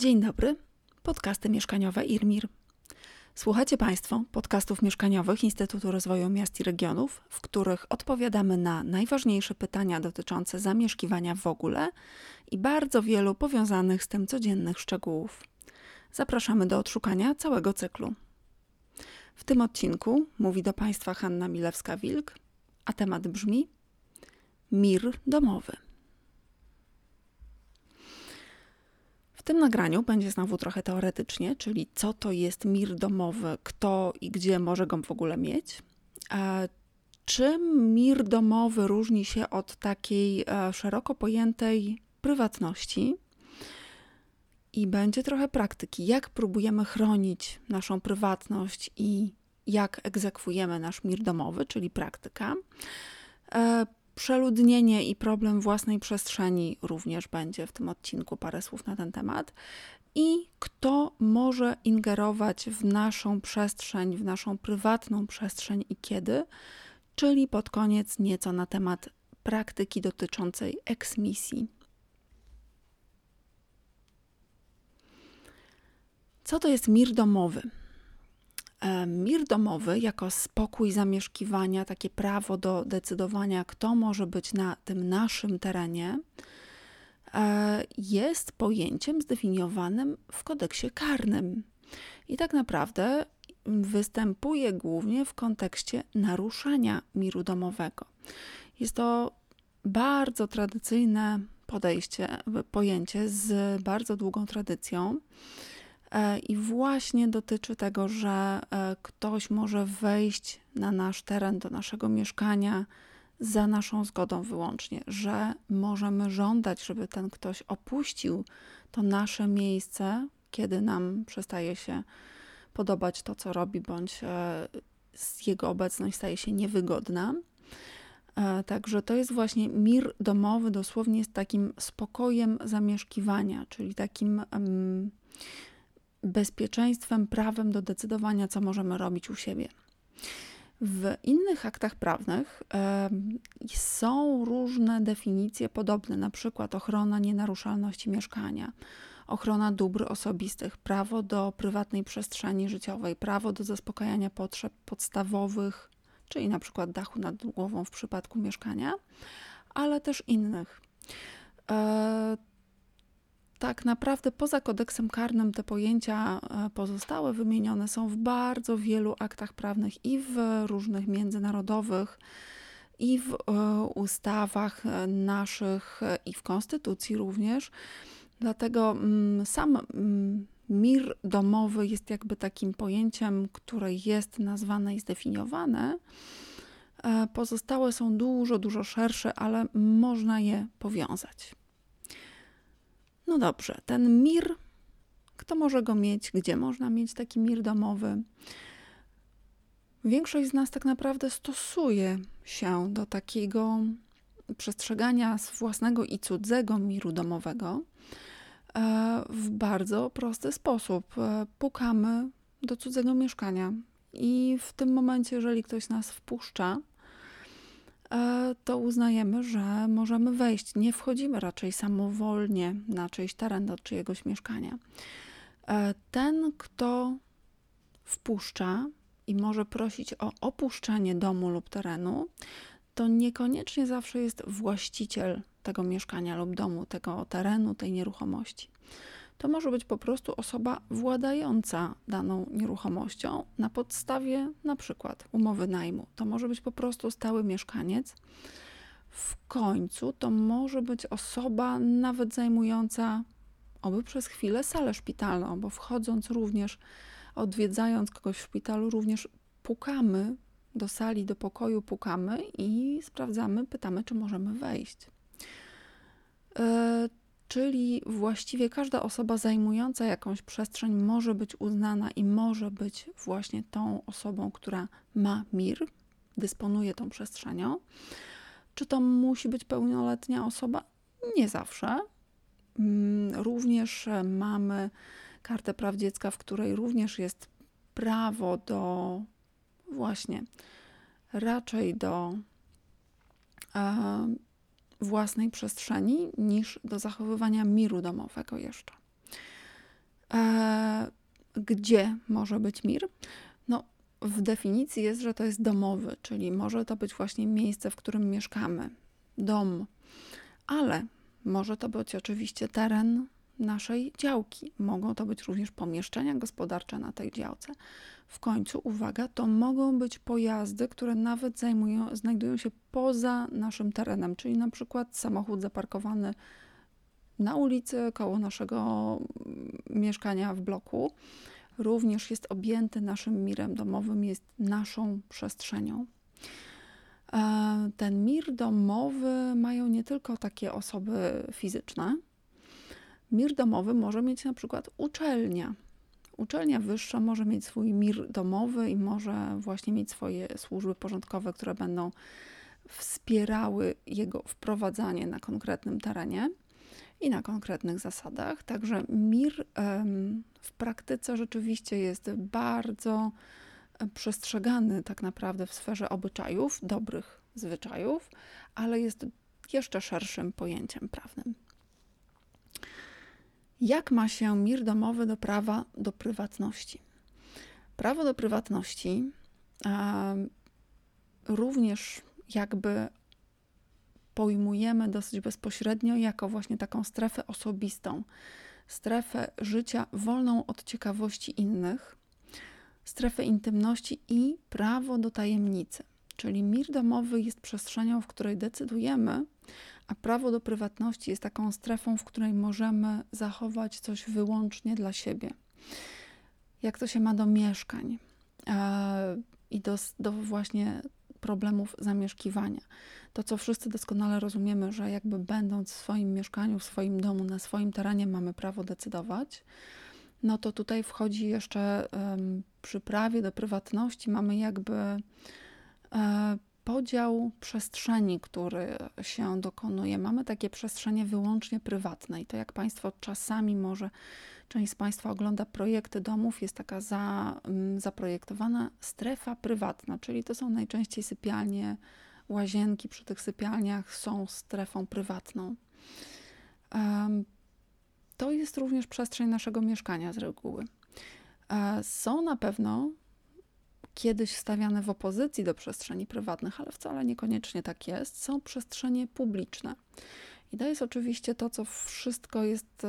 Dzień dobry, podcasty mieszkaniowe IRMIR. Słuchacie Państwo podcastów mieszkaniowych Instytutu Rozwoju Miast i Regionów, w których odpowiadamy na najważniejsze pytania dotyczące zamieszkiwania w ogóle i bardzo wielu powiązanych z tym codziennych szczegółów. Zapraszamy do odszukania całego cyklu. W tym odcinku mówi do Państwa Hanna Milewska-Wilk, a temat brzmi Mir domowy. W tym nagraniu będzie znowu trochę teoretycznie, czyli co to jest mir domowy, kto i gdzie może go w ogóle mieć. Czym mir domowy różni się od takiej e, szeroko pojętej prywatności? I będzie trochę praktyki, jak próbujemy chronić naszą prywatność i jak egzekwujemy nasz mir domowy, czyli praktyka. Przeludnienie i problem własnej przestrzeni również będzie w tym odcinku parę słów na ten temat. I kto może ingerować w naszą przestrzeń, w naszą prywatną przestrzeń i kiedy, czyli pod koniec nieco na temat praktyki dotyczącej eksmisji. Co to jest mir domowy? Mir domowy jako spokój zamieszkiwania, takie prawo do decydowania, kto może być na tym naszym terenie, e, jest pojęciem zdefiniowanym w kodeksie karnym. I tak naprawdę występuje głównie w kontekście naruszania miru domowego. Jest to bardzo tradycyjne podejście, pojęcie z bardzo długą tradycją. E, I właśnie dotyczy tego, że e, ktoś może wejść na nasz teren, do naszego mieszkania za naszą zgodą wyłącznie, że możemy żądać, żeby ten ktoś opuścił to nasze miejsce, kiedy nam przestaje się podobać to, co robi, bądź e, jego obecność staje się niewygodna. Także to jest właśnie mir domowy, dosłownie jest takim spokojem zamieszkiwania, czyli takim bezpieczeństwem, prawem do decydowania, co możemy robić u siebie. W innych aktach prawnych y, są różne definicje podobne, na przykład ochrona nienaruszalności mieszkania, ochrona dóbr osobistych, prawo do prywatnej przestrzeni życiowej, prawo do zaspokajania potrzeb podstawowych, czyli na przykład dachu nad głową w przypadku mieszkania, ale też innych. Y, tak naprawdę poza kodeksem karnym te pojęcia e, pozostałe wymienione są w bardzo wielu aktach prawnych i w różnych międzynarodowych, i w e, ustawach e, naszych, i w konstytucji również. Dlatego mm, sam mm, mir domowy jest jakby takim pojęciem, które jest nazwane i zdefiniowane. Pozostałe są dużo, dużo szersze, ale można je powiązać. No dobrze, ten mir, kto może go mieć, gdzie można mieć taki mir domowy? Większość z nas tak naprawdę stosuje się do takiego przestrzegania własnego i cudzego miru domowego e, w bardzo prosty sposób. E, pukamy do cudzego mieszkania i w tym momencie, jeżeli ktoś nas wpuszcza, to uznajemy, że możemy wejść. Nie wchodzimy raczej samowolnie na czyjś teren do czyjegoś mieszkania. E, ten, kto wpuszcza i może prosić o opuszczenie domu lub terenu, to niekoniecznie zawsze jest właściciel tego mieszkania lub domu, tego terenu, tej nieruchomości to może być po prostu osoba władająca daną nieruchomością na podstawie na przykład umowy najmu. To może być po prostu stały mieszkaniec. W końcu to może być osoba nawet zajmująca oby przez chwilę salę szpitalną, bo wchodząc również, odwiedzając kogoś w szpitalu, również pukamy do sali, do pokoju, pukamy i sprawdzamy, pytamy, czy możemy wejść. E, Czyli właściwie każda osoba zajmująca jakąś przestrzeń może być uznana i może być właśnie tą osobą, która ma mir, dysponuje tą przestrzenią. Czy to musi być pełnoletnia osoba? Nie zawsze. Mm, również mamy kartę praw dziecka, w której również jest prawo do właśnie raczej do własnej przestrzeni niż do zachowywania miru domowego jeszcze. E, gdzie może być mir? No, w definicji jest, że to jest domowy, czyli może to być właśnie miejsce, w którym mieszkamy, dom, ale może to być oczywiście teren naszej działki. Mogą to być również pomieszczenia gospodarcze na tej działce. W końcu, uwaga, to mogą być pojazdy, które nawet zajmują, znajdują się poza naszym terenem, czyli na przykład samochód zaparkowany na ulicy koło naszego mm, mieszkania w bloku. Również jest objęty naszym mirem domowym, jest naszą przestrzenią. E, ten mir domowy mają nie tylko takie osoby fizyczne. Mir domowy może mieć na przykład uczelnia. Uczelnia wyższa może mieć swój mir domowy i może właśnie mieć swoje służby porządkowe, które będą wspierały jego wprowadzanie na konkretnym terenie i na konkretnych zasadach. Także mir w praktyce rzeczywiście jest bardzo przestrzegany tak naprawdę w sferze obyczajów, dobrych zwyczajów, ale jest jeszcze szerszym pojęciem prawnym. Jak ma się mir domowy do prawa do prywatności? Prawo do prywatności również jakby pojmujemy dosyć bezpośrednio jako właśnie taką strefę osobistą, strefę życia wolną od ciekawości innych, strefę intymności i prawo do tajemnicy. Czyli mir domowy jest przestrzenią, w której decydujemy, a prawo do prywatności jest taką strefą, w której możemy zachować coś wyłącznie dla siebie. Jak to się ma do mieszkań e, i do, do właśnie problemów zamieszkiwania. To, co wszyscy doskonale rozumiemy, że jakby będąc w swoim mieszkaniu, w swoim domu, na swoim terenie mamy prawo decydować, no to tutaj wchodzi jeszcze przy prawie do prywatności, mamy jakby e, podział przestrzeni, który się dokonuje. Mamy takie przestrzenie wyłącznie prywatne i to jak Państwo czasami może, część z Państwa ogląda projekty domów, jest taka za, um, zaprojektowana strefa prywatna, czyli to są najczęściej sypialnie, łazienki przy tych sypialniach są strefą prywatną. To jest również przestrzeń naszego mieszkania z reguły. E, są na pewno kiedyś stawiane w opozycji do przestrzeni prywatnych, ale wcale niekoniecznie tak jest. Są przestrzenie publiczne. I to jest oczywiście to, co wszystko jest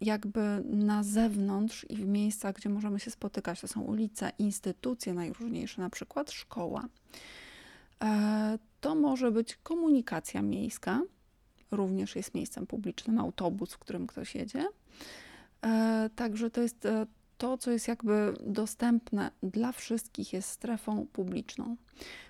jakby na zewnątrz i w miejscach, gdzie możemy się spotykać. To są ulice, instytucje najróżniejsze, na przykład szkoła. E, to może być komunikacja miejska, również jest miejscem publicznym, autobus, w którym ktoś jedzie. E, także to jest e, to, co jest jakby dostępne dla wszystkich, jest strefą publiczną.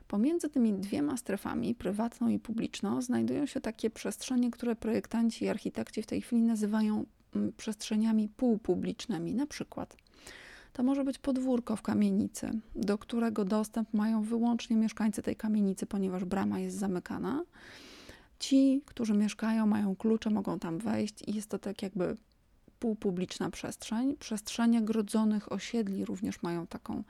Pomiędzy tymi dwiema strefami, prywatną i publiczną, znajdują się takie przestrzenie, które projektanci i architekci w tej chwili nazywają mm, przestrzeniami półpublicznymi. Na przykład to może być podwórko w kamienicy, do którego dostęp mają wyłącznie mieszkańcy tej kamienicy, ponieważ brama jest zamykana. Ci, którzy mieszkają, mają klucze, mogą tam wejść i jest to tak jakby półpubliczna przestrzeń. Przestrzenie grodzonych osiedli również mają taką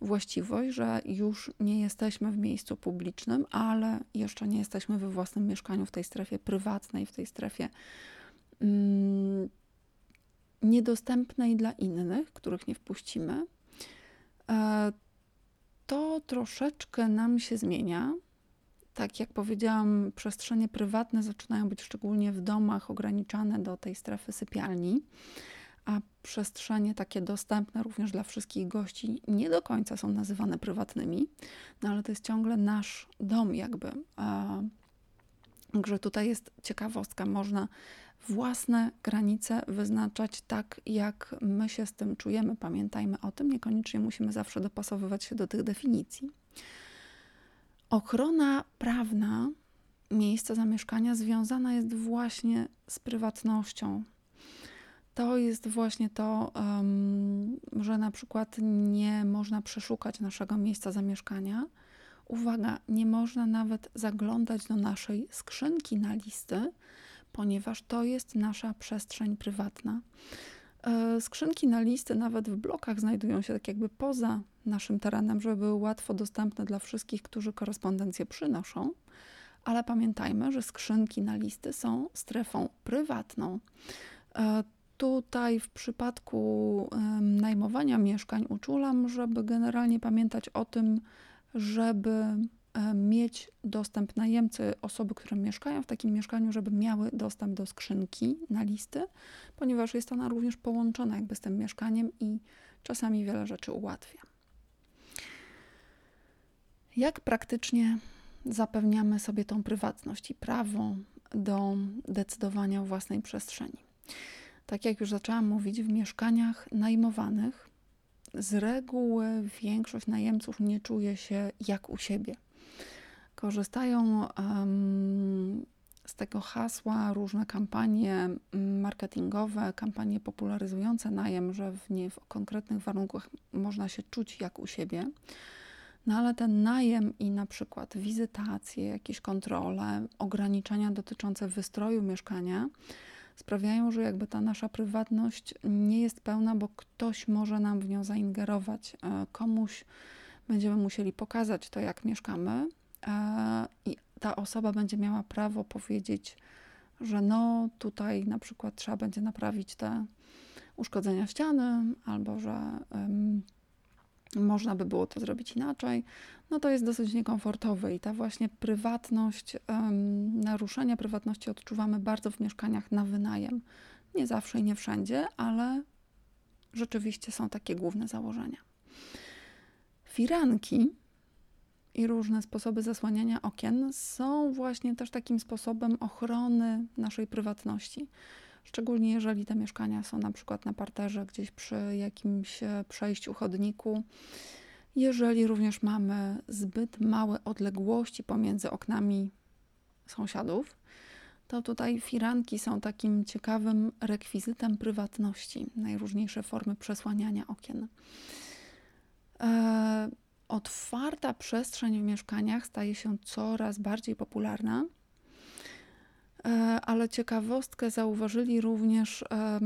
właściwość, że już nie jesteśmy w miejscu publicznym, ale jeszcze nie jesteśmy we własnym mieszkaniu, w tej strefie prywatnej, w tej strefie mm, niedostępnej dla innych, których nie wpuścimy. E, to troszeczkę nam się zmienia tak jak powiedziałam, przestrzenie prywatne zaczynają być szczególnie w domach ograniczane do tej strefy sypialni, a przestrzenie takie dostępne również dla wszystkich gości nie do końca są nazywane prywatnymi, no ale to jest ciągle nasz dom, jakby. Także tutaj jest ciekawostka, można własne granice wyznaczać tak, jak my się z tym czujemy. Pamiętajmy o tym, niekoniecznie musimy zawsze dopasowywać się do tych definicji. Ochrona prawna miejsca zamieszkania związana jest właśnie z prywatnością. To jest właśnie to, że na przykład nie można przeszukać naszego miejsca zamieszkania. Uwaga, nie można nawet zaglądać do naszej skrzynki na listy, ponieważ to jest nasza przestrzeń prywatna. E, skrzynki na listy nawet w blokach znajdują się tak jakby poza naszym terenem, żeby były łatwo dostępne dla wszystkich, którzy korespondencję przynoszą. Ale pamiętajmy, że skrzynki na listy są strefą prywatną. E, tutaj w przypadku najmowania mieszkań uczulam, żeby generalnie pamiętać o tym, żeby mieć dostęp najemcy, osoby, które mieszkają w takim mieszkaniu, żeby miały dostęp do skrzynki na listy, ponieważ jest ona również połączona jakby z tym mieszkaniem i czasami wiele rzeczy ułatwia. Jak praktycznie zapewniamy sobie tą prywatność i prawo do decydowania o własnej przestrzeni? Tak jak już zaczęłam mówić, w mieszkaniach najmowanych z reguły większość najemców nie czuje się jak u siebie. Korzystają z tego hasła różne kampanie marketingowe, kampanie popularyzujące najem, że w, nie, w konkretnych warunkach można się czuć jak u siebie. No ale ten najem i na przykład wizytacje, jakieś kontrole, ograniczenia dotyczące wystroju mieszkania sprawiają, że jakby ta nasza prywatność nie jest pełna, bo ktoś może nam w nią zaingerować. E, komuś będziemy musieli pokazać to, jak mieszkamy, i ta osoba będzie miała prawo powiedzieć, że no tutaj na przykład trzeba będzie naprawić te uszkodzenia ściany, albo że um, można by było to zrobić inaczej, no to jest dosyć niekomfortowe i ta właśnie prywatność, um, naruszenia prywatności odczuwamy bardzo w mieszkaniach na wynajem. Nie zawsze i nie wszędzie, ale rzeczywiście są takie główne założenia. Firanki i różne sposoby zasłaniania okien są właśnie też takim sposobem ochrony naszej prywatności. Szczególnie jeżeli te mieszkania są na przykład na parterze, gdzieś przy jakimś e, przejściu, chodniku. Jeżeli również mamy zbyt małe odległości pomiędzy oknami sąsiadów, to tutaj firanki są takim ciekawym rekwizytem prywatności, najróżniejsze formy przesłaniania okien. Otwarta przestrzeń w mieszkaniach staje się coraz bardziej popularna E, ale ciekawostkę zauważyli również e,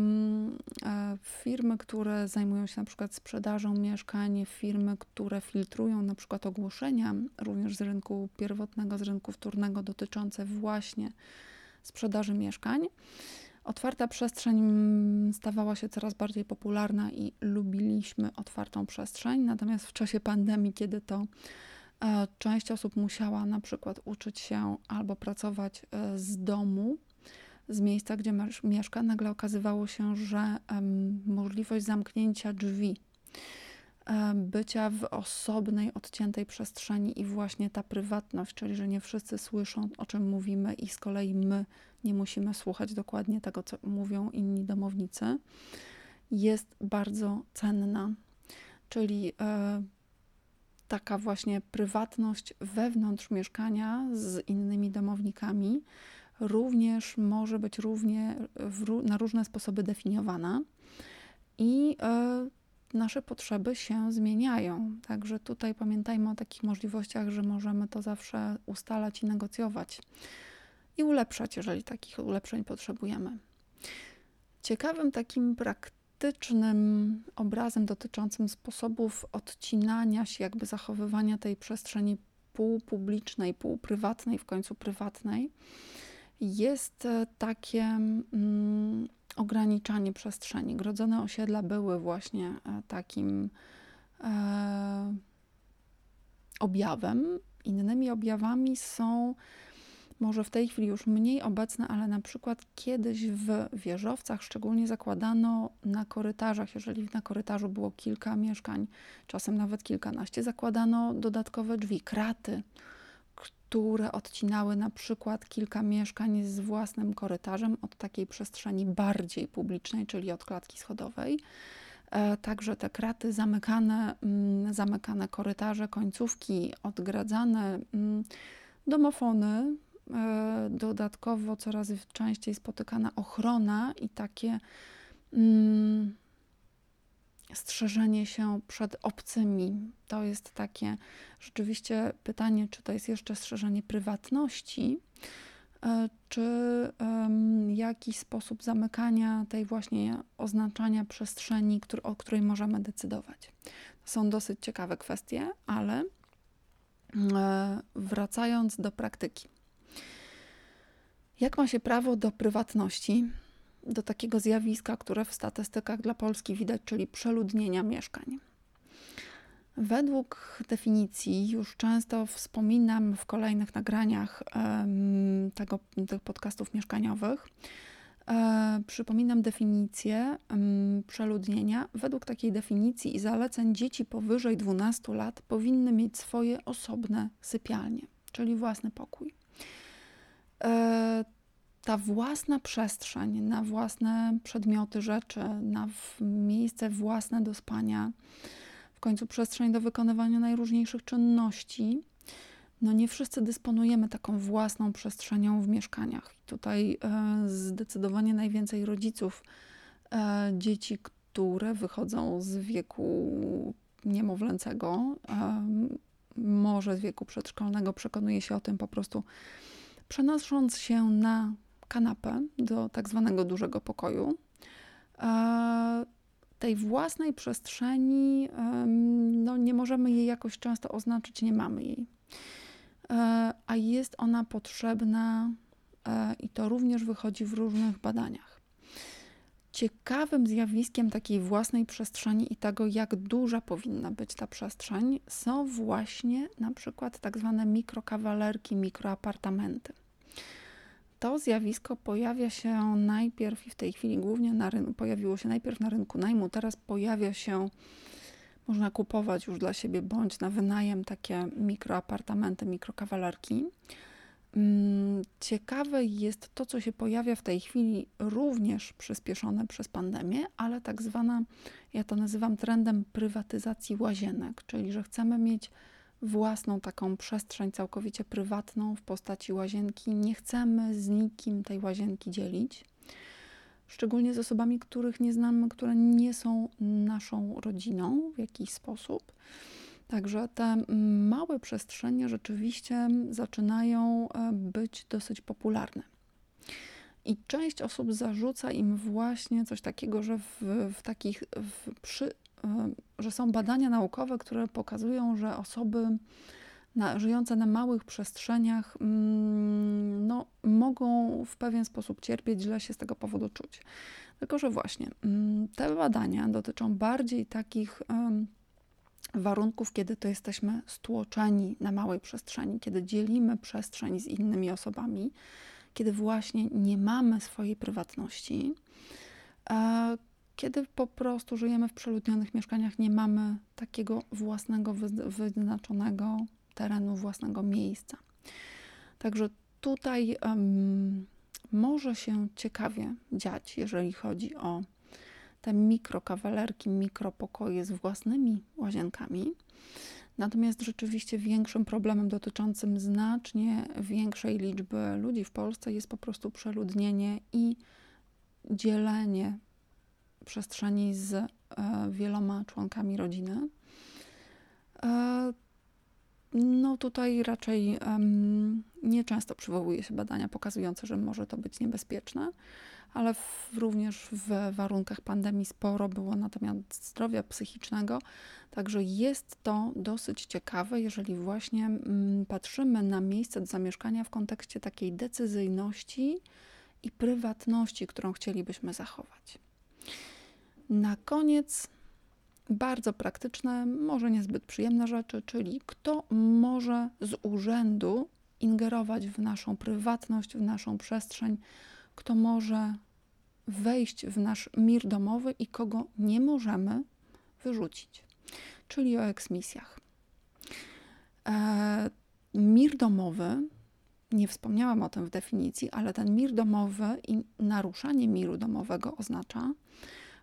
firmy, które zajmują się na przykład sprzedażą mieszkań, firmy, które filtrują na przykład ogłoszenia również z rynku pierwotnego, z rynku wtórnego dotyczące właśnie sprzedaży mieszkań. Otwarta przestrzeń stawała się coraz bardziej popularna i lubiliśmy otwartą przestrzeń, natomiast w czasie pandemii, kiedy to E, część osób musiała na przykład uczyć się albo pracować e, z domu, z miejsca, gdzie mieszka. Nagle okazywało się, że możliwość zamknięcia drzwi, bycia w osobnej, odciętej przestrzeni i właśnie ta prywatność, czyli że nie wszyscy słyszą, o czym mówimy, i z kolei my nie musimy słuchać dokładnie tego, co mówią inni domownicy, jest bardzo cenna. Czyli taka właśnie prywatność wewnątrz mieszkania z innymi domownikami również może być równie na różne sposoby definiowana i y, nasze potrzeby się zmieniają. Także tutaj pamiętajmy o takich możliwościach, że możemy to zawsze ustalać i negocjować i ulepszać, jeżeli takich ulepszeń potrzebujemy. Ciekawym takim praktycznym obrazem dotyczącym sposobów odcinania się, jakby zachowywania tej przestrzeni półpublicznej, półprywatnej, w końcu prywatnej, jest e, takie mm, ograniczanie przestrzeni. Grodzone osiedla były właśnie e, takim e, objawem. Innymi objawami są może w tej chwili już mniej obecne, ale na przykład kiedyś w wieżowcach szczególnie zakładano na korytarzach, jeżeli na korytarzu było kilka mieszkań, czasem nawet kilkanaście, zakładano dodatkowe drzwi, kraty, które odcinały na przykład kilka mieszkań z własnym korytarzem od takiej przestrzeni bardziej publicznej, czyli od klatki schodowej. E, także te kraty zamykane, mm, zamykane korytarze, końcówki odgradzane, mm, domofony E, dodatkowo coraz częściej spotykana ochrona i takie mm, strzeżenie się przed obcymi. To jest takie rzeczywiście pytanie, czy to jest jeszcze strzeżenie prywatności, e, czy um, jakiś sposób zamykania tej właśnie oznaczania przestrzeni, który, o której możemy decydować. To są dosyć ciekawe kwestie, ale e, wracając do praktyki. Jak ma się prawo do prywatności? Do takiego zjawiska, które w statystykach dla Polski widać, czyli przeludnienia mieszkań. Według definicji, już często wspominam w kolejnych nagraniach tego, tych podcastów mieszkaniowych, e, przypominam definicję przeludnienia. Według takiej definicji i zaleceń dzieci powyżej 12 lat powinny mieć swoje osobne sypialnie, czyli własny pokój. Ta własna przestrzeń na własne przedmioty, rzeczy, na miejsce własne do spania, w końcu przestrzeń do wykonywania najróżniejszych czynności. No nie wszyscy dysponujemy taką własną przestrzenią w mieszkaniach. I tutaj e, zdecydowanie najwięcej rodziców e, dzieci, które wychodzą z wieku niemowlęcego, e, może z wieku przedszkolnego, przekonuje się o tym po prostu przenosząc się na kanapę do tak zwanego dużego pokoju. E, tej własnej przestrzeni, no nie możemy jej jakoś często oznaczyć, nie mamy jej. E, a jest ona potrzebna e, i to również wychodzi w różnych badaniach. Ciekawym zjawiskiem takiej własnej przestrzeni i tego, jak duża powinna być ta przestrzeń, są właśnie na przykład tak zwane mikrokawalerki, mikroapartamenty. To zjawisko pojawia się najpierw i w tej chwili głównie na rynku, pojawiło się najpierw na rynku najmu, teraz pojawia się, można kupować już dla siebie bądź na wynajem takie mikroapartamenty, mikrokawalerki. Mm, ciekawe jest to, co się pojawia w tej chwili, również przyspieszone przez pandemię, ale tak zwana, ja to nazywam trendem prywatyzacji łazienek, czyli że chcemy mieć własną taką przestrzeń całkowicie prywatną w postaci łazienki. Nie chcemy z nikim tej łazienki dzielić, szczególnie z osobami, których nie znamy, które nie są naszą rodziną w jakiś sposób. Także te małe przestrzenie rzeczywiście zaczynają e, być dosyć popularne. I część osób zarzuca im właśnie coś takiego, że w, w takich w, przy że są badania naukowe, które pokazują, że osoby na, żyjące na małych przestrzeniach mm, no, mogą w pewien sposób cierpieć, źle się z tego powodu czuć. Tylko, że właśnie mm, te badania dotyczą bardziej takich warunków, kiedy to jesteśmy stłoczeni na małej przestrzeni, kiedy dzielimy przestrzeń z innymi osobami, kiedy właśnie nie mamy swojej prywatności, kiedy po prostu żyjemy w przeludnionych mieszkaniach, nie mamy takiego własnego, wyznaczonego terenu, własnego miejsca. Także tutaj um, może się ciekawie dziać, jeżeli chodzi o te mikrokawalerki, mikropokoje z własnymi łazienkami. Natomiast rzeczywiście większym problemem dotyczącym znacznie większej liczby ludzi w Polsce jest po prostu przeludnienie i dzielenie przestrzeni z e, wieloma członkami rodziny. E, no tutaj raczej um, nieczęsto przywołuje się badania pokazujące, że może to być niebezpieczne, ale w, również w warunkach pandemii sporo było na temat zdrowia psychicznego, także jest to dosyć ciekawe, jeżeli właśnie patrzymy na miejsce do zamieszkania w kontekście takiej decyzyjności i prywatności, którą chcielibyśmy zachować. Na koniec bardzo praktyczne, może niezbyt przyjemne rzeczy, czyli kto może z urzędu ingerować w naszą prywatność, w naszą przestrzeń, kto może wejść w nasz mir domowy i kogo nie możemy wyrzucić, czyli o eksmisjach. E, mir domowy, nie wspomniałam o tym w definicji, ale ten mir domowy i naruszanie miru domowego oznacza,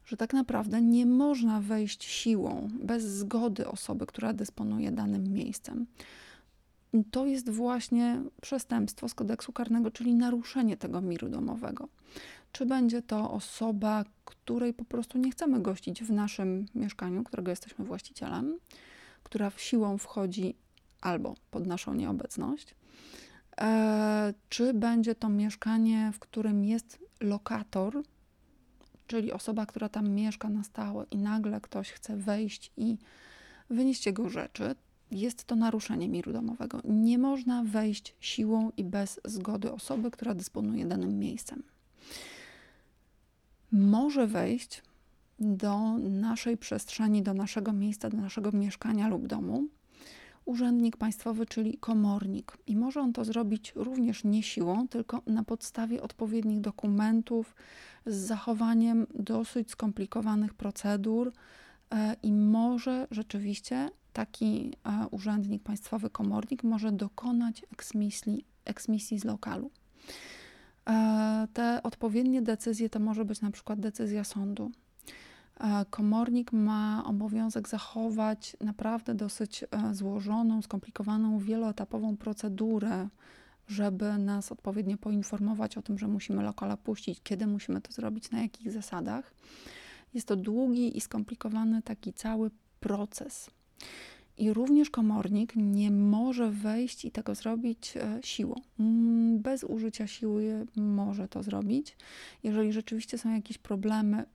że tak naprawdę nie można wejść siłą, bez zgody osoby, która dysponuje danym miejscem. To jest właśnie przestępstwo z kodeksu karnego, czyli naruszenie tego miru domowego. Czy będzie to osoba, której po prostu nie chcemy gościć w naszym mieszkaniu, którego jesteśmy właścicielem, która siłą wchodzi albo pod naszą nieobecność, e, czy będzie to mieszkanie, w którym jest lokator, czyli osoba, która tam mieszka na stałe i nagle ktoś chce wejść i wynieść jego rzeczy, jest to naruszenie miru domowego. Nie można wejść siłą i bez zgody osoby, która dysponuje danym miejscem. może wejść do naszej przestrzeni, do naszego miejsca, do naszego mieszkania lub domu urzędnik państwowy, czyli komornik. I może on to zrobić również nie siłą, tylko na podstawie odpowiednich dokumentów, z zachowaniem dosyć skomplikowanych procedur. E, I może rzeczywiście taki e, urzędnik państwowy, komornik może dokonać eksmisji, eksmisji z lokalu. E, te odpowiednie decyzje to może być na przykład decyzja sądu. E, komornik ma obowiązek zachować naprawdę dosyć e, złożoną, skomplikowaną, wieloetapową procedurę, żeby nas odpowiednio poinformować o tym, że musimy lokal opuścić, kiedy musimy to zrobić, na jakich zasadach. Jest to długi i skomplikowany taki cały proces. I również komornik nie może wejść i tego zrobić e, siłą. Mm, bez użycia siły może to zrobić. Jeżeli rzeczywiście są jakieś problemy,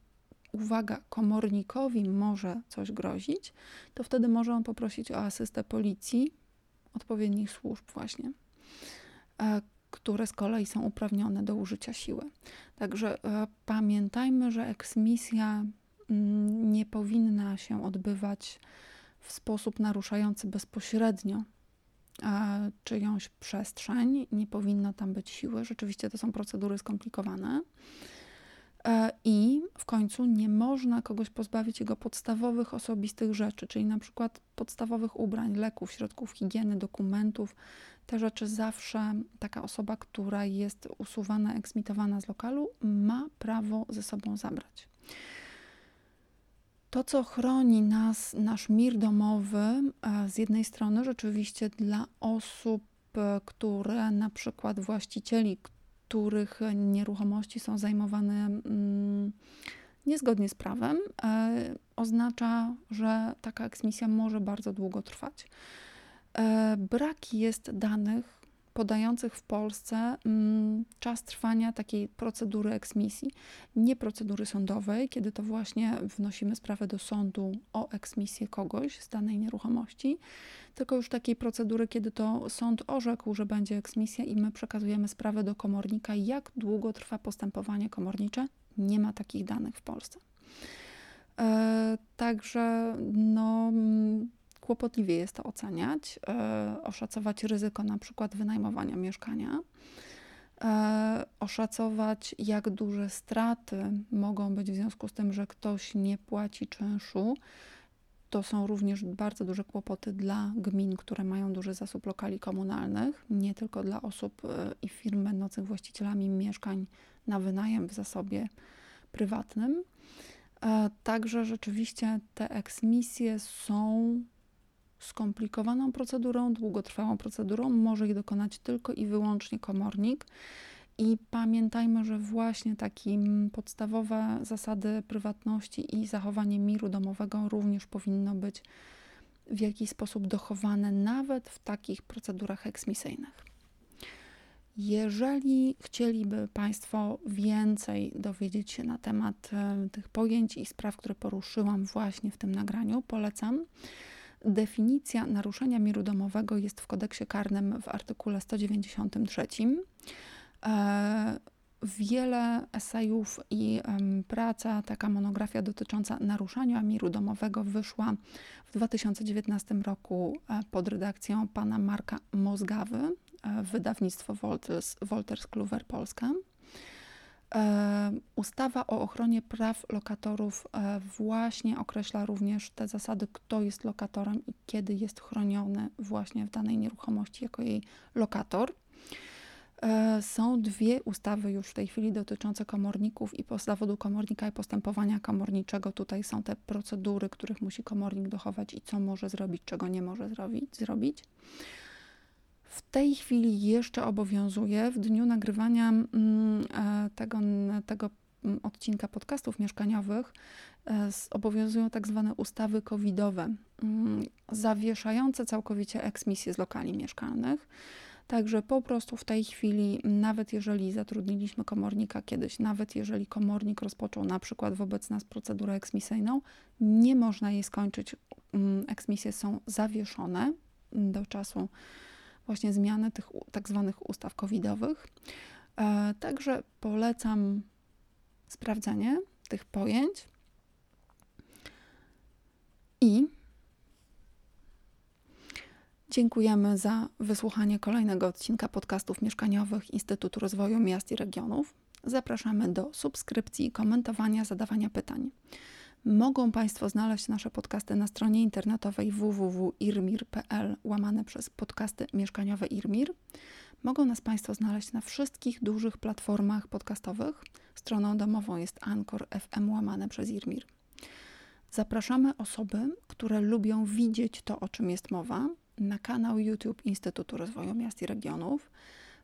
uwaga, komornikowi może coś grozić, to wtedy może on poprosić o asystę policji, odpowiednich służb, właśnie, e, które z kolei są uprawnione do użycia siły. Także e, pamiętajmy, że eksmisja mm, nie powinna się odbywać w sposób naruszający bezpośrednio e, czyjąś przestrzeń, nie powinno tam być siły. Rzeczywiście to są procedury skomplikowane. E, I w końcu nie można kogoś pozbawić jego podstawowych osobistych rzeczy, czyli na przykład podstawowych ubrań, leków, środków higieny, dokumentów. Te rzeczy zawsze taka osoba, która jest usuwana, eksmitowana z lokalu, ma prawo ze sobą zabrać. To, co chroni nas, nasz mir domowy, e, z jednej strony rzeczywiście dla osób, e, które na przykład właścicieli, których nieruchomości są zajmowane mm, niezgodnie z prawem, e, oznacza, że taka eksmisja może bardzo długo trwać. Brak jest danych podających w Polsce mm, czas trwania takiej procedury eksmisji. Nie procedury sądowej, kiedy to właśnie wnosimy sprawę do sądu o eksmisję kogoś z danej nieruchomości, tylko już takiej procedury, kiedy to sąd orzekł, że będzie eksmisja i my przekazujemy sprawę do komornika. Jak długo trwa postępowanie komornicze? Nie ma takich danych w Polsce. E, także no, mm, kłopotliwie jest to oceniać, e, oszacować ryzyko na przykład wynajmowania mieszkania, e, oszacować jak duże straty mogą być w związku z tym, że ktoś nie płaci czynszu. To są również bardzo duże kłopoty dla gmin, które mają duży zasób lokali komunalnych, nie tylko dla osób e, i firm będących właścicielami mieszkań na wynajem w zasobie prywatnym. Także rzeczywiście te eksmisje są skomplikowaną procedurą, długotrwałą procedurą może ich dokonać tylko i wyłącznie komornik. I pamiętajmy, że właśnie takie podstawowe zasady prywatności i zachowanie miru domowego również powinno być w jakiś sposób dochowane nawet w takich procedurach eksmisyjnych. Jeżeli chcieliby Państwo więcej dowiedzieć się na temat e, tych pojęć i spraw, które poruszyłam właśnie w tym nagraniu, polecam Definicja naruszenia miru domowego jest w kodeksie karnym w artykule 193. E, wiele esejów i praca, taka monografia dotycząca naruszania miru domowego wyszła w 2019 roku e, pod redakcją pana Marka Mozgawy, e, wydawnictwo Wolters, Wolters Kluwer Polska. Ustawa o ochronie praw lokatorów e, właśnie określa również te zasady, kto jest lokatorem i kiedy jest chroniony właśnie w danej nieruchomości jako jej lokator. E, są dwie ustawy już w tej chwili dotyczące komorników i zawodu komornika i postępowania komorniczego. Tutaj są te procedury, których musi komornik dochować i co może zrobić, czego nie może zrobić. zrobić tej chwili jeszcze obowiązuje w dniu nagrywania mm, e, tego, tego mm, odcinka podcastów mieszkaniowych e, obowiązują tak zwane ustawy covidowe, mm, zawieszające całkowicie eksmisję z lokali mieszkalnych. Także po prostu w tej chwili, nawet jeżeli zatrudniliśmy komornika kiedyś, nawet jeżeli komornik rozpoczął na przykład wobec nas procedurę eksmisyjną, nie można jej skończyć. Eksmisje są zawieszone do czasu właśnie zmiany tych tak zwanych ustaw covidowych. E, także polecam sprawdzenie tych pojęć i dziękujemy za wysłuchanie kolejnego odcinka podcastów mieszkaniowych Instytutu Rozwoju Miast i Regionów. Zapraszamy do subskrypcji, komentowania, zadawania pytań. Mogą Państwo znaleźć nasze podcasty na stronie internetowej www.irmir.pl łamane przez podcasty mieszkaniowe Irmir. Mogą nas Państwo znaleźć na wszystkich dużych platformach podcastowych. Stroną domową jest Anchor FM łamane przez Irmir. Zapraszamy osoby, które lubią widzieć to, o czym jest mowa, na kanał YouTube Instytutu Rozwoju Miast i Regionów.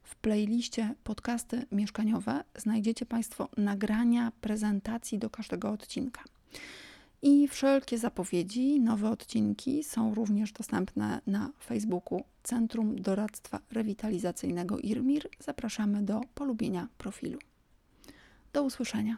W playliście podcasty mieszkaniowe znajdziecie Państwo nagrania prezentacji do każdego odcinka. I wszelkie zapowiedzi, nowe odcinki są również dostępne na Facebooku Centrum Doradztwa Rewitalizacyjnego IRMIR. Zapraszamy do polubienia profilu. Do usłyszenia.